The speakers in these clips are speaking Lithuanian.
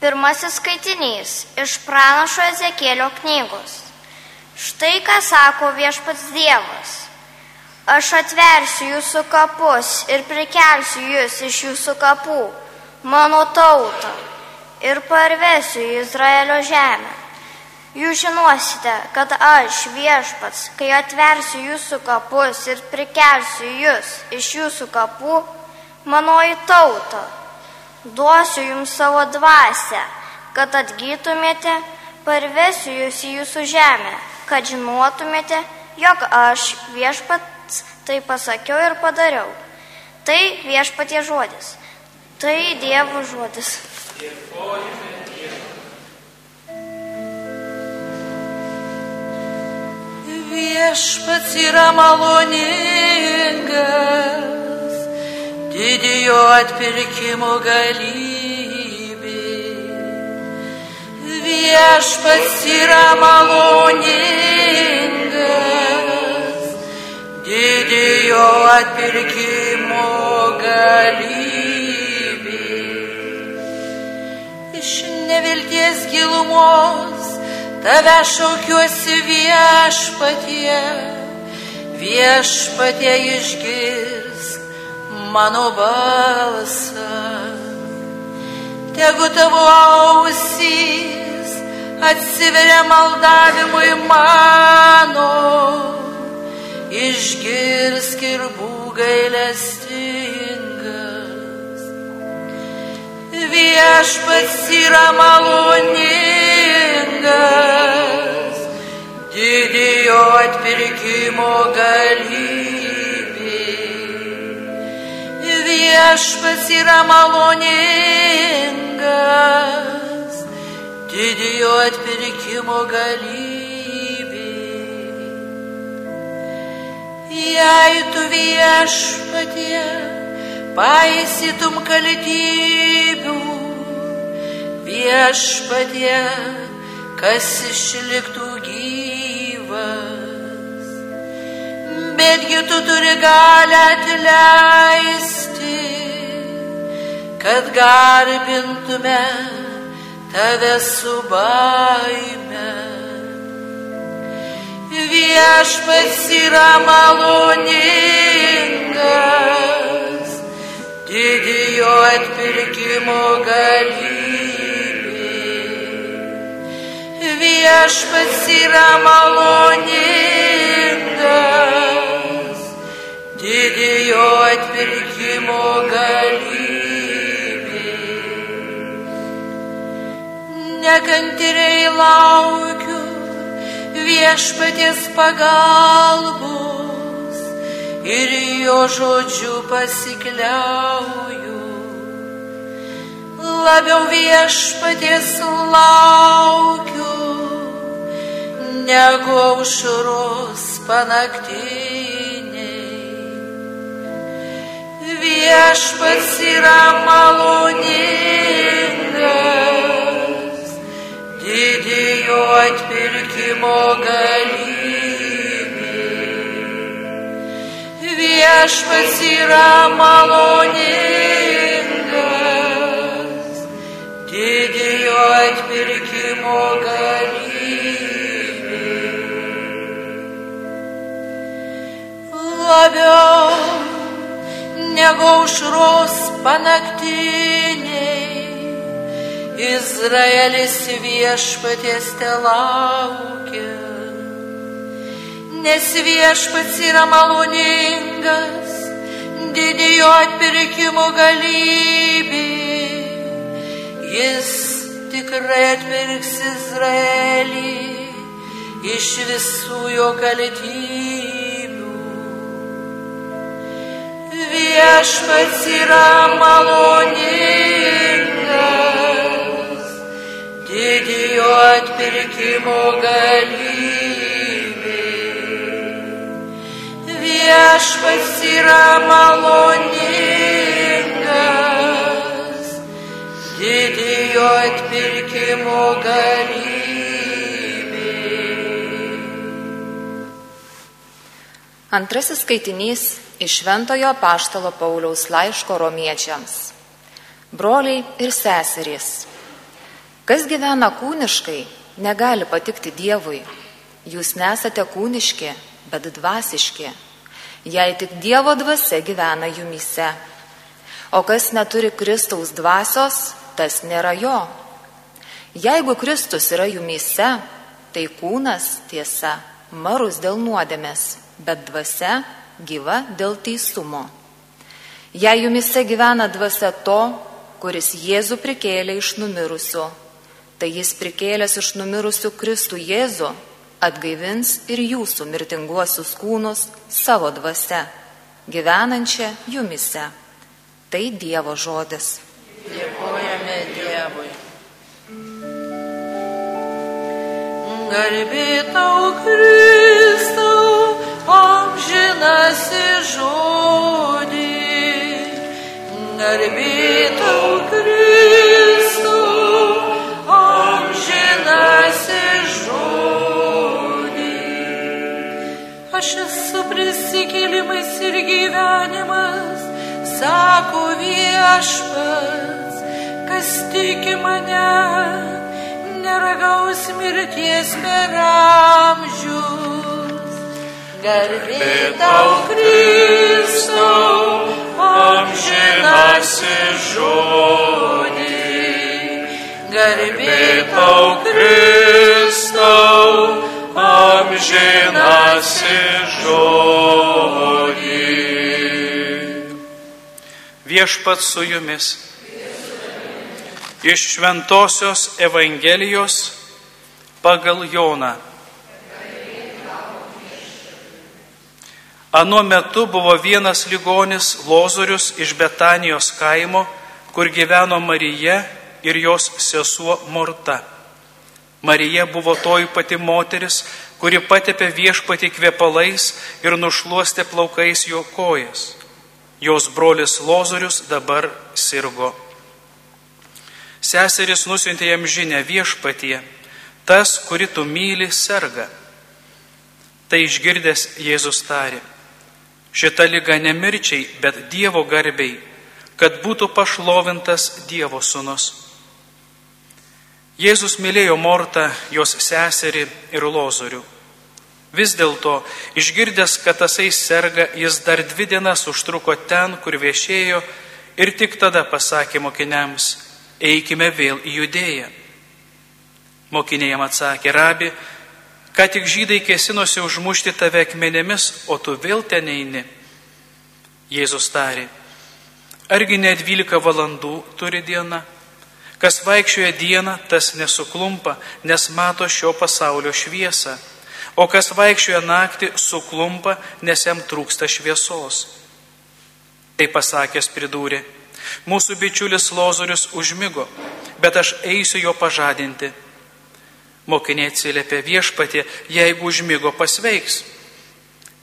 Pirmasis skaitinys iš pranašo Ezekėlio knygos. Štai ką sako viešpats Dievas. Aš atversiu jūsų kapus ir prikelsiu jūs iš jūsų kapų, mano tautą, ir parvesiu į Izraelio žemę. Jūs žinosite, kad aš viešpats, kai atversiu jūsų kapus ir prikelsiu jūs iš jūsų kapų, manoji tauta, duosiu jums savo dvasę, kad atgytumėte, parvesiu jūs į jūsų žemę, kad žinotumėte, jog aš viešpats tai pasakiau ir padariau. Tai viešpatie žodis, tai Dievo žodis. Viešpats yra maloningas didėjo atpirkimo galybė. Viešpats yra maloningas, didėjo atpirkimo galybė. Iš nevilties gilumos tave šaukiuosi viešpatie, viešpatie išgirsti mano balsą. Tegu tavo ausys atsiveria maldavimui mano, išgirsk ir būgailestingas. Viešpats yra maloningas, didijo atpirkimo galybė viešpats yra maloningas, didėjo atpirkimo galybė. Jei tu viešpatie paisytum kaltybių, viešpatie, kas išliktų betgi tu turi galę atleisti kad garbintume tave su baime. Viešpats yra maloningas, didijo atpirkimo galybė. Viešpats yra maloningas, didijo atpirkimo galybė. nekantriai laukiu viešpaties pagalbos ir jo žodžiu pasikliauju. Labiau viešpaties laukiu negu aušros panaktiniai. Viešpats yra maloningas didėjo atpirkimo galybė. Viešpats yra maloningas, didėjo atpirkimo galybė. Labiau negu aušros panaktiniai Izraelis viešpaties te laukia, nes viešpats yra maloningas, didėjo atpirkimo galybė. Jis tikrai atpirks Izraelį iš visų jo kaltybių. Viešpats yra maloningas didėjo atpirkimo galybė. Viešpats yra maloningas, didėjo atpirkimo galybė. Antrasis skaitinys iš Šventojo Paštalo Pauliaus laiško romiečiams. Broliai ir seserys Kas gyvena kūniškai, negali patikti Dievui. Jūs nesate kūniški, bet dvasiški. Jei tik Dievo dvasia gyvena jumise. O kas neturi Kristaus dvasios, tas nėra jo. Jeigu Kristus yra jumise, tai kūnas tiesa marus dėl nuodėmės, bet dvasia gyva dėl teisumo. Jei jumise gyvena dvasia to, kuris Jėzų prikėlė iš numirusių, tai jis prikėlęs iš numirusių Kristų Jėzų atgaivins ir jūsų mirtinguosius kūnus savo dvasia, gyvenančią jumise. Tai Dievo žodis. Dėkojame Dievui. Garbė tau, Kristau, amžinasi žodį. Garbė tau, Kristau, amžinasi žodį. Aš esu prisikėlimas ir gyvenimas, sako viešpats, kas tiki mane neragaus mirties per amžius. Garbė tau, Kristau, amžinasi žodį. Garbė tau, Kristau, amžinasi žodį. Viešpat su jumis. Iš Šventojios Evangelijos pagal Joną. Anuo metu buvo vienas ligonis Lozorius iš Betanijos kaimo, kur gyveno Marija ir jos sesuo Morta. Marija buvo toji pati moteris, kuri patepė viešpati kvepalais ir nušuostė plaukais jo kojas. Jos brolis Lozorius dabar sirgo. Seseris nusintė jam žinę viešpatie, tas, kuri tu myli, serga. Tai išgirdęs Jėzus tarė, šita lyga nemirčiai, bet Dievo garbiai, kad būtų pašlovintas Dievo sunus. Jėzus mylėjo Mortą, jos seserį ir Lozorių. Vis dėlto, išgirdęs, kad tasai serga, jis dar dvi dienas užtruko ten, kur viešėjo ir tik tada pasakė mokiniams, eikime vėl į judėją. Mokiniai jam atsakė, rabi, ką tik žydai kėsinosi užmušti tave akmenėmis, o tu vėl ten eini. Jėzus tarė, argi ne 12 valandų turi diena? Kas vaikščioja dieną, tas nesuklumpa, nes mato šio pasaulio šviesą o kas vaikščioja naktį, suklumpa, nes jam trūksta šviesos. Tai pasakęs pridūrė, mūsų bičiulis Lozorius užmygo, bet aš eisiu jo pažadinti. Mokiniai atsiliepė viešpatė, jeigu užmygo pasveiks.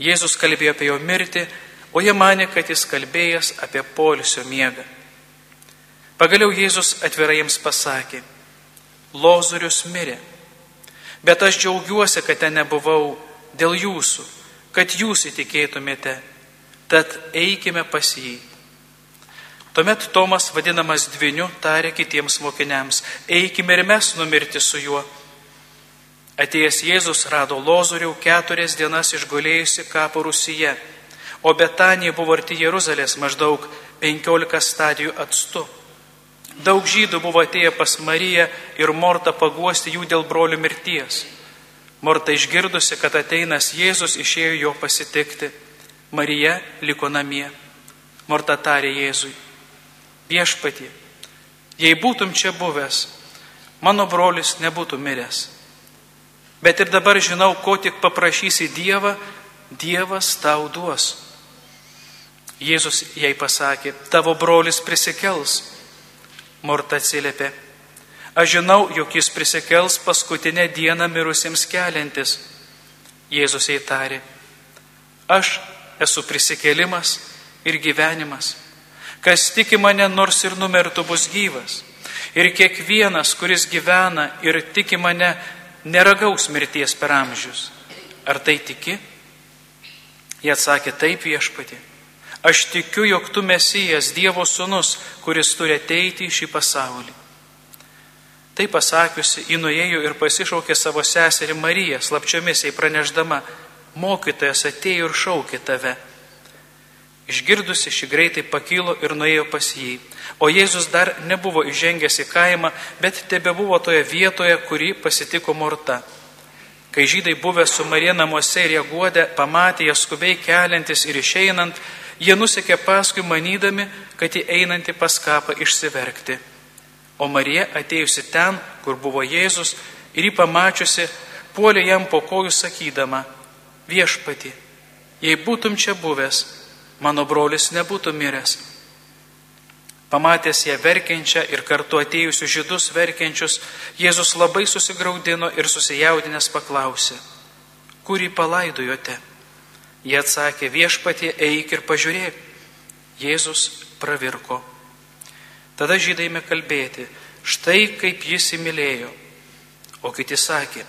Jėzus kalbėjo apie jo mirtį, o jie mane, kad jis kalbėjęs apie polisio miegą. Pagaliau Jėzus atvirai jiems pasakė, Lozorius mirė Bet aš džiaugiuosi, kad ten nebuvau dėl jūsų, kad jūs įtikėtumėte, tad eikime pas jį. Tuomet Tomas, vadinamas dviniu, tarė kitiems mokiniams, eikime ir mes numirti su juo. Atėjęs Jėzus rado Lozorių keturias dienas išgulėjusi kapo Rusyje, o Betanija buvo arti Jeruzalės maždaug penkiolika stadijų atstu. Daug žydų buvo atėję pas Mariją ir Mortą paguosti jų dėl brolių mirties. Morta išgirdusi, kad ateinas Jėzus išėjo jo pasitikti. Marija liko namie. Morta tarė Jėzui, viešpatie, jei būtum čia buvęs, mano brolis nebūtų miręs. Bet ir dabar žinau, ko tik paprašysi Dievą, Dievas tau duos. Jėzus jai pasakė, tavo brolis prisikels. Morta atsiliepė, aš žinau, jog jis prisikels paskutinę dieną mirusiems keliantis. Jėzus įtarė, aš esu prisikėlimas ir gyvenimas. Kas tiki mane, nors ir numertų bus gyvas. Ir kiekvienas, kuris gyvena ir tiki mane, neragaus mirties per amžius. Ar tai tiki? Jie atsakė, taip viešpatė. Aš tikiu, jog tu mesijas, Dievo sūnus, kuris turi ateiti į šį pasaulį. Tai pasakiusi, ji nuėjo ir pasišaukė savo seserį Mariją, slapčiomis jai praneždama, mokytojas atėjo ir šaukė tave. Išgirdusi šį greitai pakilo ir nuėjo pas jį. O Jėzus dar nebuvo įžengęs į kaimą, bet tebe buvo toje vietoje, kurį pasitiko Morta. Kai žydai buvę su Marija namuose ir jie guodė, pamatė ją skubiai keliantis ir išeinant, jie nusekė paskui manydami, kad jį einanti pas kapą išsiverkti. O Marija atėjusi ten, kur buvo Jėzus, ir jį pamačiusi, puolė jam po kojų sakydama, viešpati, jei būtum čia buvęs, mano brolis nebūtų miręs. Pamatęs ją verkiančią ir kartu atėjusius žydus verkiančius, Jėzus labai susigaudino ir susijaudinęs paklausė, kurį palaidojote? Jie atsakė, viešpatie, eik ir pažiūrėk. Jėzus pravirko. Tada žydai ėmė kalbėti, štai kaip jis įmylėjo. O kiti sakė,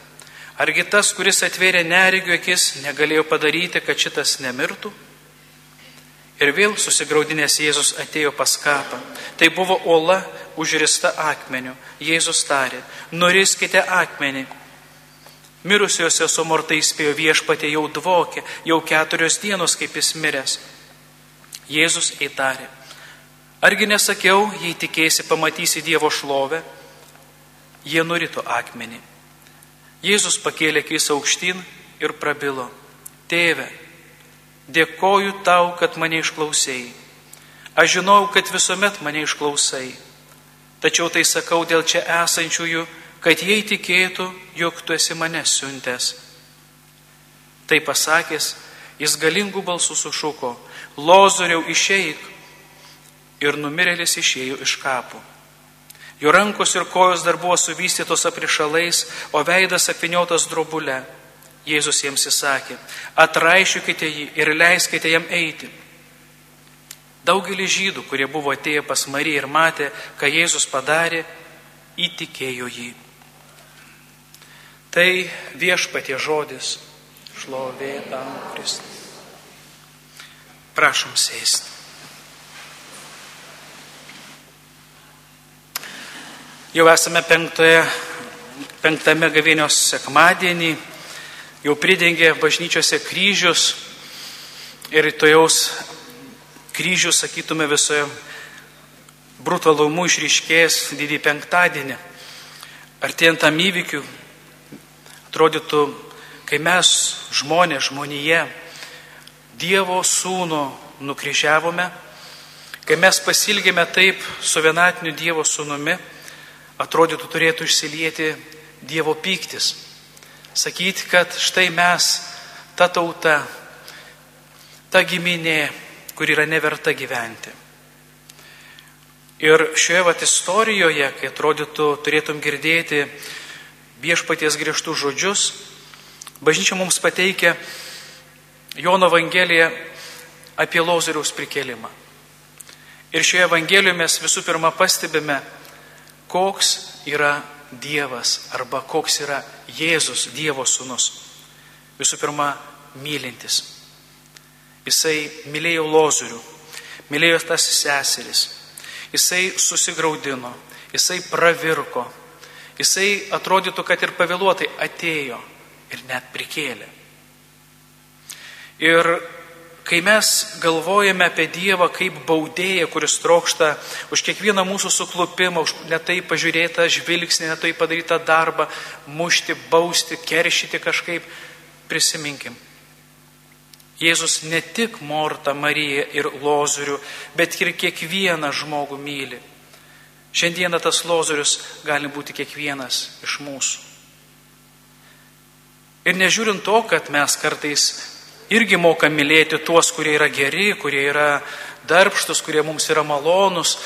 argi tas, kuris atvėrė neregio akis, negalėjo padaryti, kad šitas nemirtų? Ir vėl susigaudinės Jėzus atėjo pas kapą. Tai buvo ola užrista akmeniu. Jėzus tarė, nuriskite akmenį. Mirusios sesuo mortai įspėjo viešpatė jau dvokė, jau keturios dienos kaip jis miręs. Jėzus įtarė, argi nesakiau, jei tikėsi pamatysi Dievo šlovę, jie nurito akmenį. Jėzus pakėlė keis aukštyn ir prabilo, tėve, Dėkoju tau, kad mane išklausėjai. Aš žinau, kad visuomet mane išklausai. Tačiau tai sakau dėl čia esančiųjų, kad jie tikėtų, jog tu esi mane siuntęs. Tai pasakęs, jis galingų balsų sušuko, lozoriau išeik. Ir numirėlis išėjo iš kapų. Jo rankos ir kojos dar buvo suvystytos aprišalais, o veidas apiniotas drobule. Jėzus jiems įsakė, atraišiukite jį ir leiskite jam eiti. Daugelis žydų, kurie buvo atėję pas Mariją ir matė, ką Jėzus padarė, įtikėjo jį. Tai viešpatie žodis, šlovė tam Kristui. Prašom sėsti. Jau esame penktoje, penktame gavėnios sekmadienį jau pridengė bažnyčiose kryžius ir rytojaus kryžius, sakytume, visoje brutalumu išryškės didį penktadienį. Artėjant tam įvykiu, atrodytų, kai mes žmonės, žmonėje, Dievo sūnų nukryžiavome, kai mes pasilgėme taip su vienatiniu Dievo sūnumi, atrodytų turėtų išsilieti Dievo pyktis Sakyti, kad štai mes, ta tauta, ta giminė, kur yra neverta gyventi. Ir šioje vat istorijoje, kai atrodytų, turėtum girdėti viešpaties griežtų žodžius, bažnyčia mums pateikia Jono Evangeliją apie Lozoriaus prikelimą. Ir šioje Evangelijoje mes visų pirma pastebime, koks yra Dievas arba koks yra Jėzus, Dievo sūnus. Visų pirma, mylintis. Jisai mylėjo lozorių, mylėjo tas seseris. Jisai susigaudino, jisai pravirko. Jisai atrodytų, kad ir pavėluotai atėjo ir net prikėlė. Ir Kai mes galvojame apie Dievą kaip baudėją, kuris trokšta už kiekvieną mūsų suklupimą, už netai pažiūrėtą žvilgsnį, netai padarytą darbą, mušti, bausti, keršyti kažkaip, prisiminkim. Jėzus ne tik Mortą, Mariją ir Lozorių, bet ir kiekvieną žmogų myli. Šiandieną tas Lozorius gali būti kiekvienas iš mūsų. Ir nežiūrint to, kad mes kartais irgi moka mylėti tuos, kurie yra geri, kurie yra darbštus, kurie mums yra malonus,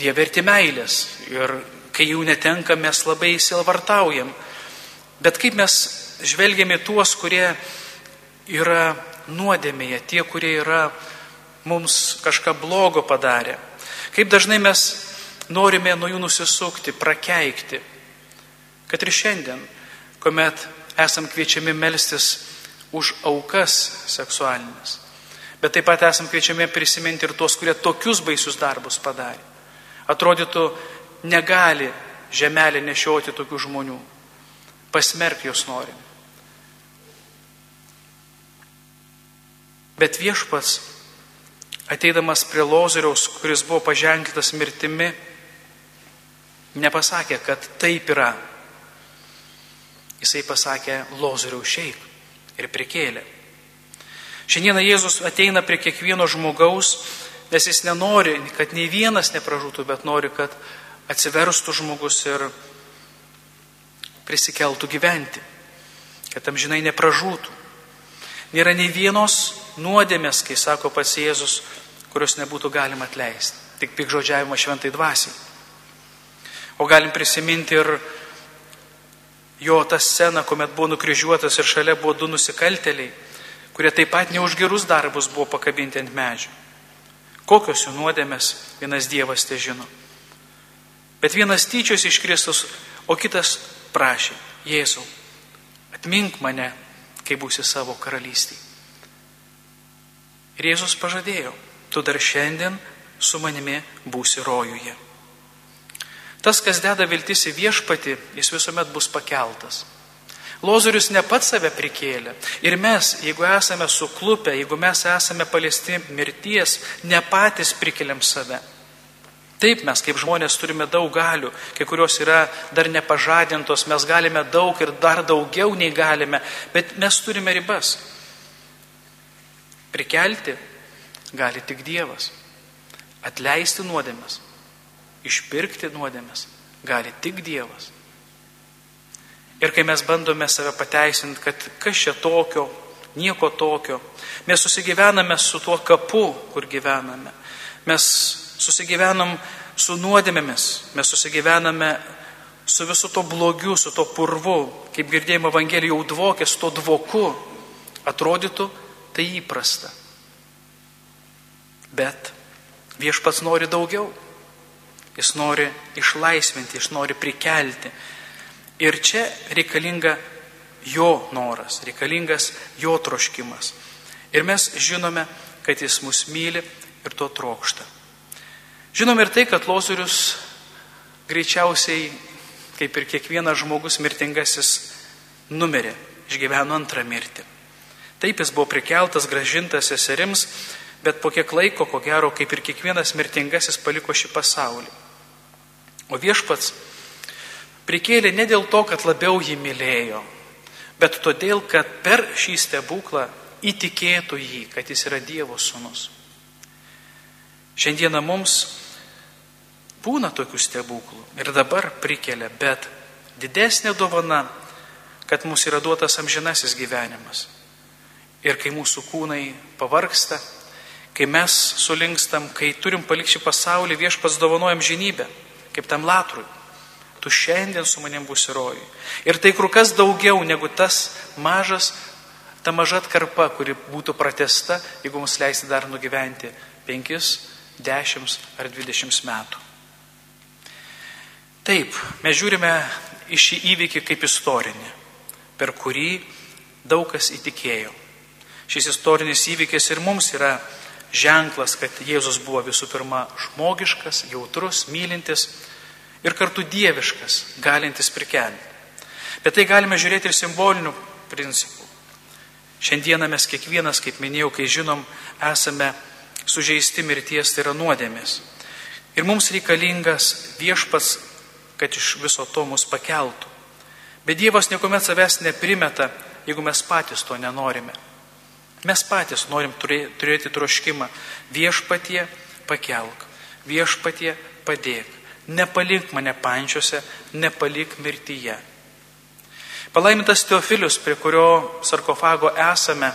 jie verti meilės. Ir kai jų netenka, mes labai įsilvartaujam. Bet kaip mes žvelgiame tuos, kurie yra nuodėmėje, tie, kurie yra mums kažką blogo padarę. Kaip dažnai mes norime nuo jų nusisukti, prakeikti. Kad ir šiandien, kuomet esam kviečiami melstis už aukas seksualinės. Bet taip pat esam kviečiami prisiminti ir tuos, kurie tokius baisius darbus padarė. Atrodytų, negali žemelį nešioti tokių žmonių. Pasmerk juos norim. Bet viešpats, ateidamas prie Lozoriaus, kuris buvo paženklytas mirtimi, nepasakė, kad taip yra. Jisai pasakė, Lozoriau šeik ir prikėlė. Šiandieną Jėzus ateina prie kiekvieno žmogaus, nes jis nenori, kad nei vienas nepražūtų, bet nori, kad atsiverstų žmogus ir prisikeltų gyventi, kad amžinai nepražūtų. Nėra nei vienos nuodėmės, kai sako pats Jėzus, kurios nebūtų galima atleisti. Tik pikžodžiavimo šventai dvasiai. O galim prisiminti ir jo tą sceną, kuomet buvo nukryžiuotas ir šalia buvo du nusikalteliai, kurie taip pat ne už gerus darbus buvo pakabinti ant medžių. Kokios jų nuodėmės vienas Dievas te žino. Bet vienas tyčios iš Kristus, o kitas prašė, Jėzau, atmink mane, kai būsi savo karalystėje. Ir Jėzus pažadėjo, tu dar šiandien su manimi būsi rojuje. Tas, kas deda viltis į viešpatį, jis visuomet bus pakeltas. Lozorius ne pats save prikėlė. Ir mes, jeigu esame suklupę, jeigu mes esame paliesti mirties, ne patys prikeliam save. Taip, mes kaip žmonės turime daug galių, kai kurios yra dar nepažadintos, mes galime daug ir dar daugiau nei galime, bet mes turime ribas. Prikelti gali tik Dievas. Atleisti nuodėmės, išpirkti nuodėmės gali tik Dievas. Ir kai mes bandome save pateisinti, kad kas čia tokio, nieko tokio, mes susigyvename su tuo kapu, kur gyvename. Mes susigyvenam su nuodėmėmis, mes susigyvename su visu to blogiu, su to purvu, kaip girdėjimo Evangelija jau dvokė, su to dvoku, atrodytų tai įprasta. Bet viešpats nori daugiau. Jis nori išlaisvinti, jis nori prikelti, Ir čia reikalinga jo noras, reikalingas jo troškimas. Ir mes žinome, kad jis mus myli ir to trokšta. Žinome ir tai, kad Lozorius greičiausiai, kaip ir kiekvienas žmogus mirtingasis, numirė, išgyveno antrą mirtį. Taip jis buvo prikeltas, gražintas seserims, bet po kiek laiko, ko gero, kaip ir kiekvienas mirtingasis paliko šį pasaulį. O viešpats prikėlė ne dėl to, kad labiau jį mylėjo, bet todėl, kad per šį stebuklą įtikėtų jį, kad jis yra Dievo sūnus. Šiandieną mums būna tokių stebuklų ir dabar prikelia, bet didesnė dovana, kad mums yra duotas amžinasis gyvenimas. Ir kai mūsų kūnai pavarksta, kai mes sulinkstam, kai turim palikti pasaulį, viešpas dovanojam žinybę, kaip tam latrui tu šiandien su manim būsi rojui. Ir tai kur kas daugiau negu tas mažas, ta maža atkarpa, kuri būtų pratesta, jeigu mums leisti dar nugyventi 5, 10 ar 20 metų. Taip, mes žiūrime į šį įvykį kaip istorinį, per kurį daug kas įtikėjo. Šis istorinis įvykis ir mums yra ženklas, kad Jėzus buvo visų pirma žmogiškas, jautrus, mylintis, ir kartu dieviškas, galintis prikelti. Bet tai galime žiūrėti ir simbolinių principų. Šiandieną mes kiekvienas, kaip minėjau, kai žinom, esame sužeisti mirties, tai yra nuodėmės. Ir mums reikalingas viešpas, kad iš viso to mus pakeltų. Bet Dievas niekuomet savęs neprimeta, jeigu mes patys to nenorime. Mes patys norim turėti troškimą viešpatie pakelk, viešpatie padėk, nepalik mane pančiuose, nepalik mirtyje. Palaimintas Teofilius, prie kurio sarkofago esame,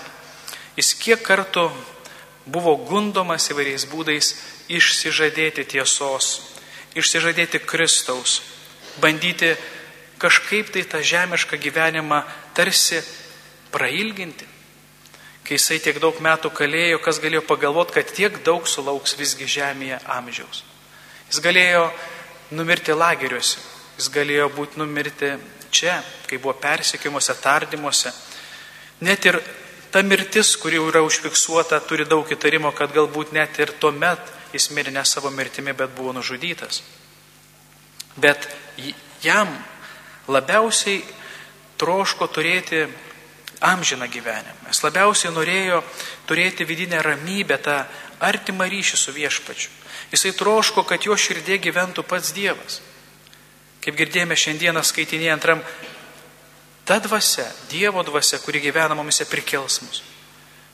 jis kiek kartų buvo gundomas įvairiais būdais išsižadėti tiesos, išsižadėti Kristaus, bandyti kažkaip tai tą žemišką gyvenimą tarsi prailginti. Kai jisai tiek daug metų kalėjo, kas galėjo pagalvoti, kad tiek daug sulauks visgi žemėje amžiaus. Jis galėjo numirti lageriuose, jis galėjo būti numirti čia, kai buvo persekimuose, tardymuose. Net ir ta mirtis, kuri yra užfiksuota, turi daug įtarimo, kad galbūt net ir tuo met jis mirė ne savo mirtimi, bet buvo nužudytas. Bet jam labiausiai troško turėti amžiną gyvenimą. Jis labiausiai norėjo turėti vidinę ramybę, tą artimą ryšį su viešpačiu. Jisai troško, kad jo širdė gyventų pats Dievas. Kaip girdėjome šiandieną skaitinėje antram, ta dvasia, Dievo dvasia, kuri gyvena mumise, prikels mus.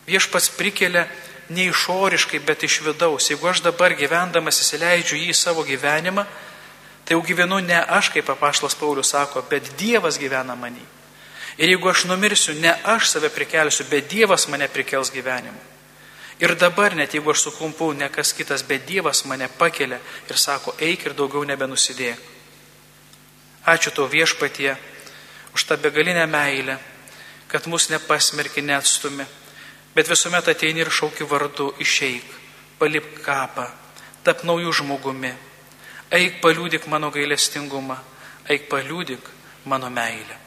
Viešpats prikelia ne išoriškai, bet iš vidaus. Jeigu aš dabar gyvendamas įsileidžiu jį į savo gyvenimą, tai jau gyvenu ne aš, kaip apaštas Paulius sako, bet Dievas gyvena manį. Ir jeigu aš numirsiu, ne aš save prikelsiu, bet Dievas mane prikels gyvenimu. Ir dabar, net jeigu aš suklumpu, ne kas kitas, bet Dievas mane pakelia ir sako, eik ir daugiau nebenusidėk. Ačiū tau viešpatie už tą begalinę meilę, kad mus nepasmerki, neatstumi, bet visuomet ateini ir šauki vardu, išeik, palip kapą, tap naujų žmogumi, eik paliūdik mano gailestingumą, eik paliūdik mano meilę.